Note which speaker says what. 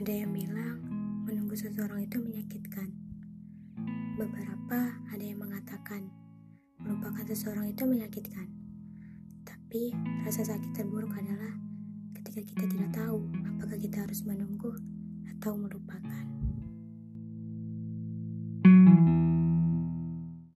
Speaker 1: Ada yang bilang menunggu seseorang itu menyakitkan. Beberapa ada yang mengatakan melupakan seseorang itu menyakitkan. Tapi rasa sakit terburuk adalah ketika kita tidak tahu apakah kita harus menunggu atau melupakan.